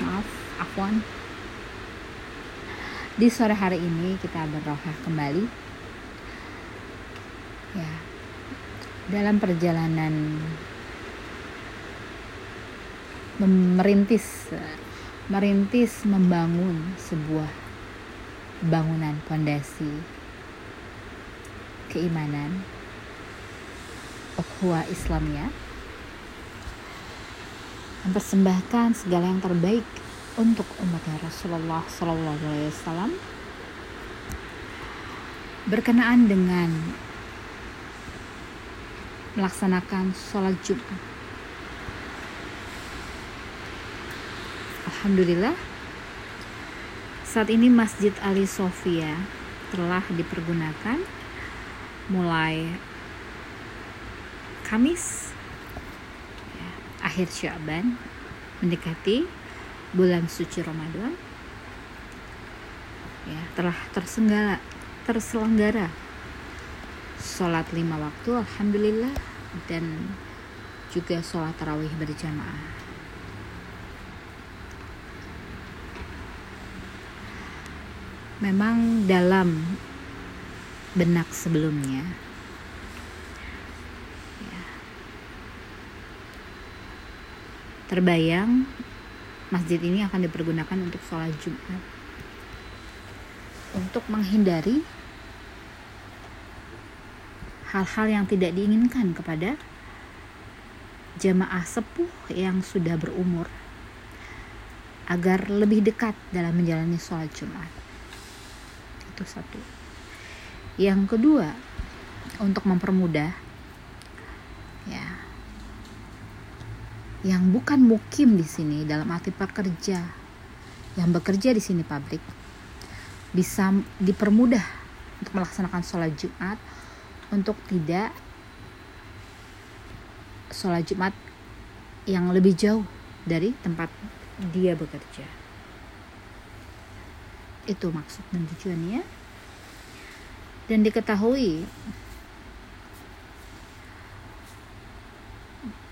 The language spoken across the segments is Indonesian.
maaf afwan. Di sore hari ini kita berrohah kembali. Ya dalam perjalanan merintis merintis membangun sebuah bangunan fondasi keimanan ukhuwah Islamnya mempersembahkan segala yang terbaik untuk umat Rasulullah Sallallahu Alaihi Wasallam berkenaan dengan melaksanakan sholat Jumat. Alhamdulillah saat ini Masjid Ali Sofia telah dipergunakan mulai Kamis akhir Syaban mendekati bulan suci Ramadan. Ya telah tersenggala terselenggara sholat lima waktu Alhamdulillah dan juga sholat tarawih berjamaah. Memang dalam benak sebelumnya terbayang masjid ini akan dipergunakan untuk sholat Jumat. Untuk menghindari hal-hal yang tidak diinginkan kepada jamaah sepuh yang sudah berumur agar lebih dekat dalam menjalani sholat Jumat. Itu satu. Yang kedua untuk mempermudah ya yang bukan mukim di sini dalam arti pekerja yang bekerja di sini pabrik bisa dipermudah untuk melaksanakan sholat Jumat untuk tidak sholat Jumat yang lebih jauh dari tempat dia bekerja. Itu maksud dan tujuannya. Dan diketahui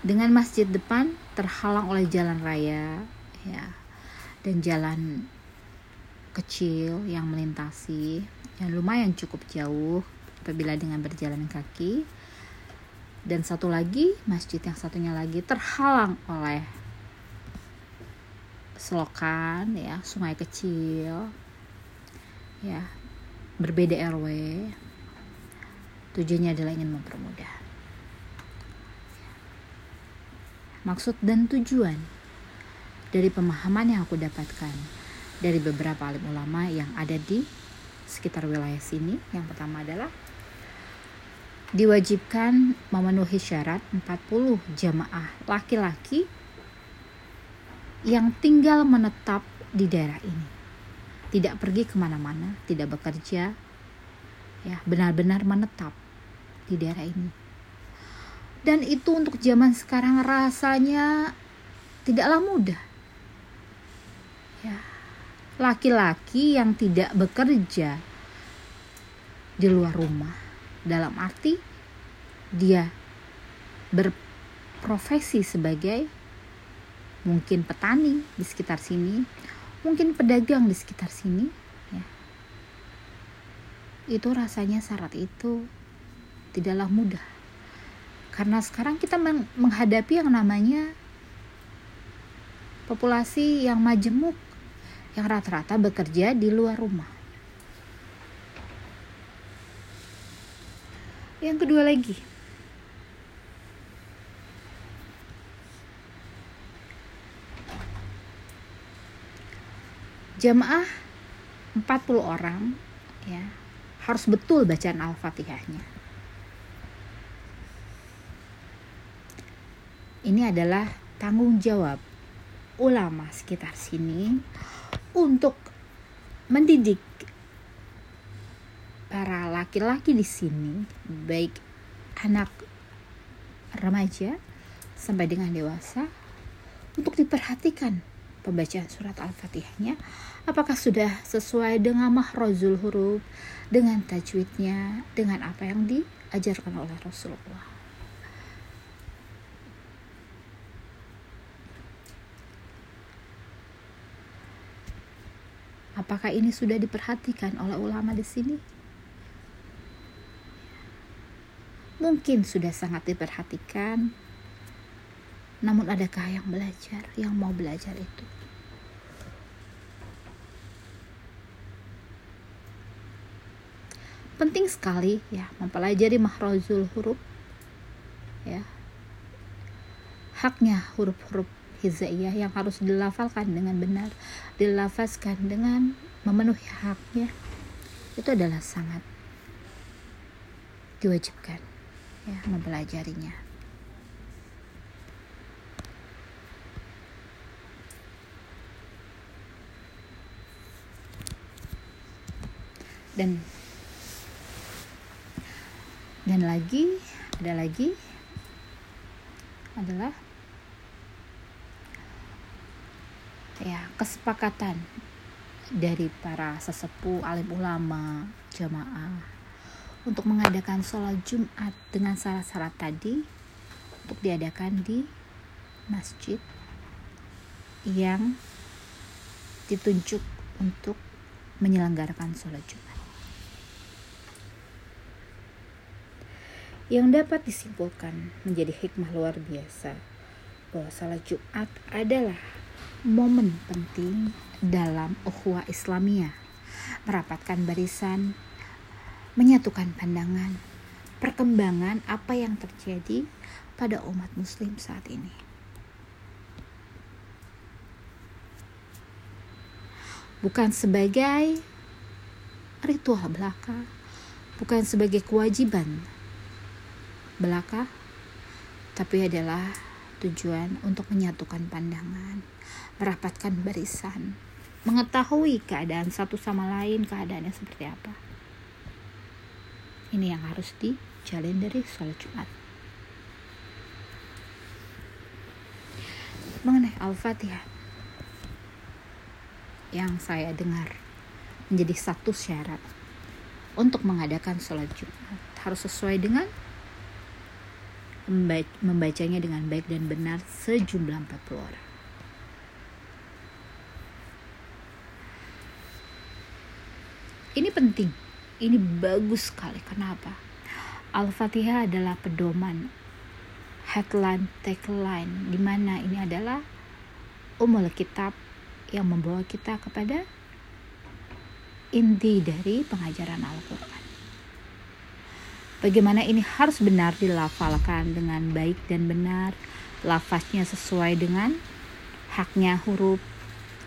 dengan masjid depan terhalang oleh jalan raya ya. Dan jalan kecil yang melintasi yang lumayan cukup jauh apabila dengan berjalan kaki. Dan satu lagi masjid yang satunya lagi terhalang oleh selokan ya sungai kecil ya berbeda RW tujuannya adalah ingin mempermudah maksud dan tujuan dari pemahaman yang aku dapatkan dari beberapa alim ulama yang ada di sekitar wilayah sini. Yang pertama adalah diwajibkan memenuhi syarat 40 jamaah laki-laki yang tinggal menetap di daerah ini. Tidak pergi ke mana-mana, tidak bekerja, ya benar-benar menetap di daerah ini dan itu untuk zaman sekarang rasanya tidaklah mudah. Ya laki-laki yang tidak bekerja di luar rumah dalam arti dia berprofesi sebagai mungkin petani di sekitar sini mungkin pedagang di sekitar sini ya. Itu rasanya syarat itu tidaklah mudah karena sekarang kita menghadapi yang namanya populasi yang majemuk yang rata-rata bekerja di luar rumah. Yang kedua lagi, jamaah 40 orang ya harus betul bacaan Al-Fatihahnya. Ini adalah tanggung jawab ulama sekitar sini untuk mendidik para laki-laki di sini, baik anak remaja sampai dengan dewasa, untuk diperhatikan pembacaan surat Al-Fatihahnya apakah sudah sesuai dengan mahrozul huruf, dengan tajwidnya, dengan apa yang diajarkan oleh Rasulullah. Apakah ini sudah diperhatikan oleh ulama di sini? mungkin sudah sangat diperhatikan. Namun adakah yang belajar, yang mau belajar itu? Penting sekali ya mempelajari mahrozul huruf ya. Haknya huruf-huruf hizaiyah yang harus dilafalkan dengan benar, dilafazkan dengan memenuhi haknya. Itu adalah sangat diwajibkan ya mempelajarinya. Dan dan lagi ada lagi adalah ya kesepakatan dari para sesepuh alim ulama jamaah untuk mengadakan sholat Jumat dengan syarat-syarat tadi untuk diadakan di masjid yang ditunjuk untuk menyelenggarakan sholat Jumat. Yang dapat disimpulkan menjadi hikmah luar biasa bahwa sholat Jumat adalah momen penting dalam ukhuwah Islamiyah, merapatkan barisan menyatukan pandangan, perkembangan apa yang terjadi pada umat Muslim saat ini. Bukan sebagai ritual belaka, bukan sebagai kewajiban belaka, tapi adalah tujuan untuk menyatukan pandangan, merapatkan barisan, mengetahui keadaan satu sama lain, keadaannya seperti apa. Ini yang harus dijalin dari sholat Jumat. Mengenai Al-Fatihah yang saya dengar menjadi satu syarat untuk mengadakan sholat Jumat harus sesuai dengan membacanya dengan baik dan benar sejumlah 40 orang. Ini penting ini bagus sekali. Kenapa? Al-Fatihah adalah pedoman headline tagline di mana ini adalah umul kitab yang membawa kita kepada inti dari pengajaran Al-Quran. Bagaimana ini harus benar dilafalkan dengan baik dan benar, lafaznya sesuai dengan haknya huruf,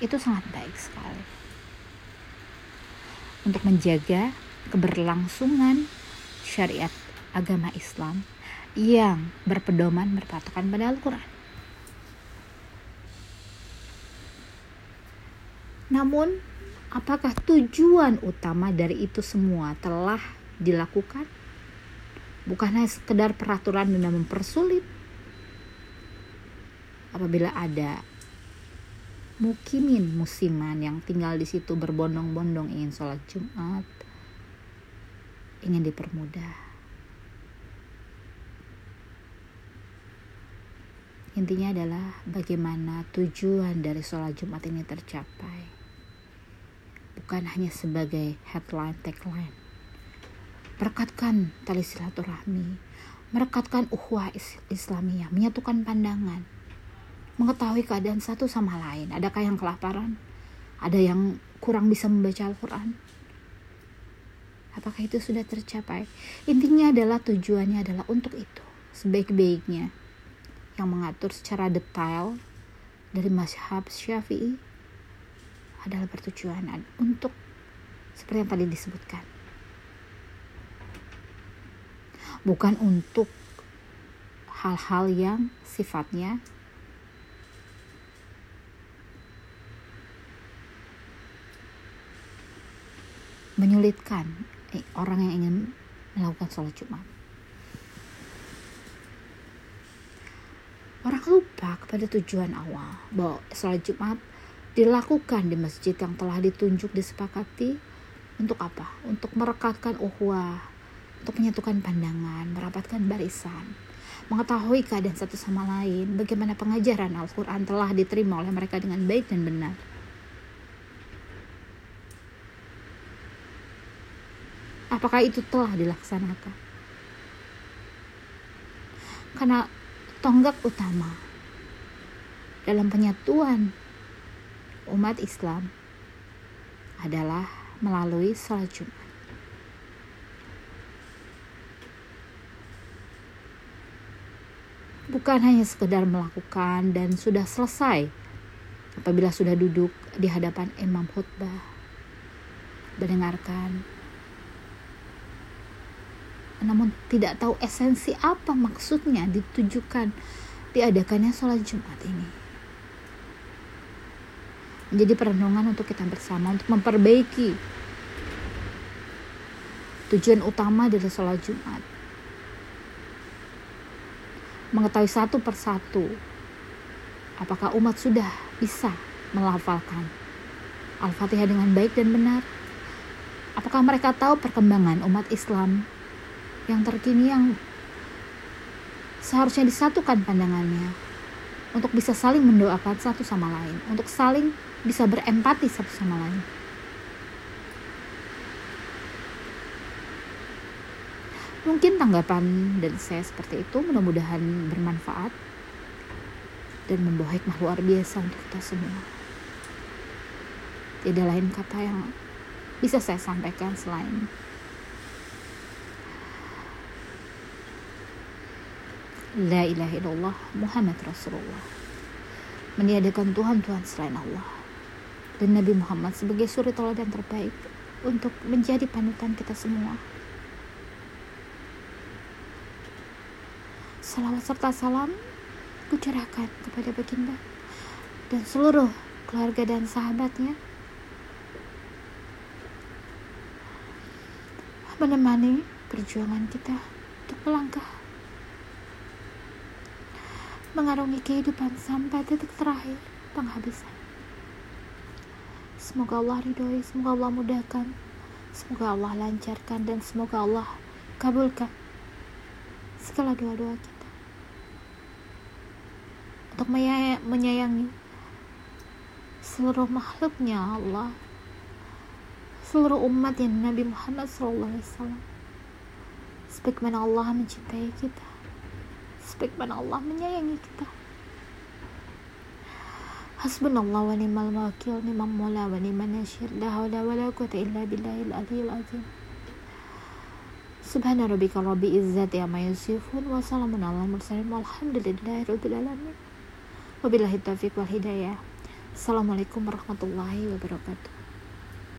itu sangat baik sekali. Untuk menjaga keberlangsungan syariat agama Islam yang berpedoman berpatokan pada Al-Quran. Namun, apakah tujuan utama dari itu semua telah dilakukan? Bukan hanya sekedar peraturan dan mempersulit. Apabila ada mukimin musiman yang tinggal di situ berbondong-bondong ingin sholat Jumat, ingin dipermudah. Intinya adalah bagaimana tujuan dari sholat Jumat ini tercapai. Bukan hanya sebagai headline tagline. Merekatkan tali silaturahmi, merekatkan ukhuwah Islamiyah, menyatukan pandangan, mengetahui keadaan satu sama lain. Adakah yang kelaparan? Ada yang kurang bisa membaca Al-Quran? Apakah itu sudah tercapai? Intinya adalah tujuannya adalah untuk itu, sebaik-baiknya. Yang mengatur secara detail dari mazhab Syafi'i adalah bertujuan untuk seperti yang tadi disebutkan. Bukan untuk hal-hal yang sifatnya menyulitkan eh, orang yang ingin melakukan sholat Jumat. Orang lupa kepada tujuan awal bahwa sholat Jumat dilakukan di masjid yang telah ditunjuk disepakati untuk apa? Untuk merekatkan uhwah, untuk menyatukan pandangan, merapatkan barisan, mengetahui keadaan satu sama lain, bagaimana pengajaran Al-Quran telah diterima oleh mereka dengan baik dan benar. Apakah itu telah dilaksanakan? Karena tonggak utama dalam penyatuan umat Islam adalah melalui sholat Jumat. Bukan hanya sekedar melakukan dan sudah selesai apabila sudah duduk di hadapan imam khutbah mendengarkan namun tidak tahu esensi apa maksudnya ditujukan diadakannya sholat Jumat ini. Menjadi perenungan untuk kita bersama untuk memperbaiki tujuan utama dari sholat Jumat. Mengetahui satu persatu apakah umat sudah bisa melafalkan Al-Fatihah dengan baik dan benar. Apakah mereka tahu perkembangan umat Islam yang terkini yang seharusnya disatukan pandangannya untuk bisa saling mendoakan satu sama lain, untuk saling bisa berempati satu sama lain. Mungkin tanggapan dari saya seperti itu mudah-mudahan bermanfaat dan membawa hikmah luar biasa untuk kita semua. Tidak lain kata yang bisa saya sampaikan selain La ilaha illallah Muhammad Rasulullah. Meniadakan Tuhan-Tuhan selain Allah. Dan Nabi Muhammad sebagai suri teladan terbaik Untuk menjadi panutan kita semua. Salawat serta salam Kucurahkan kepada baginda Dan seluruh keluarga dan sahabatnya. Menemani perjuangan kita untuk melangkah mengarungi kehidupan sampai titik terakhir penghabisan. Semoga Allah ridhoi, semoga Allah mudahkan, semoga Allah lancarkan dan semoga Allah kabulkan segala doa-doa kita. Untuk menyayangi seluruh makhluknya Allah, seluruh umat yang Nabi Muhammad SAW. Sebagaimana Allah mencintai kita sebagaimana Allah menyayangi kita. Hasbunallah wa ni'mal wakil ni'mal mola wa ni'mal nasyir. La hawla wa la quwata illa billahil aliyil azim. Subhana rabbika rabbi izzati amma yasifun wa salamun ala mursalin walhamdulillahi rabbil alamin. Wabillahi taufiq wal hidayah. Assalamualaikum warahmatullahi wabarakatuh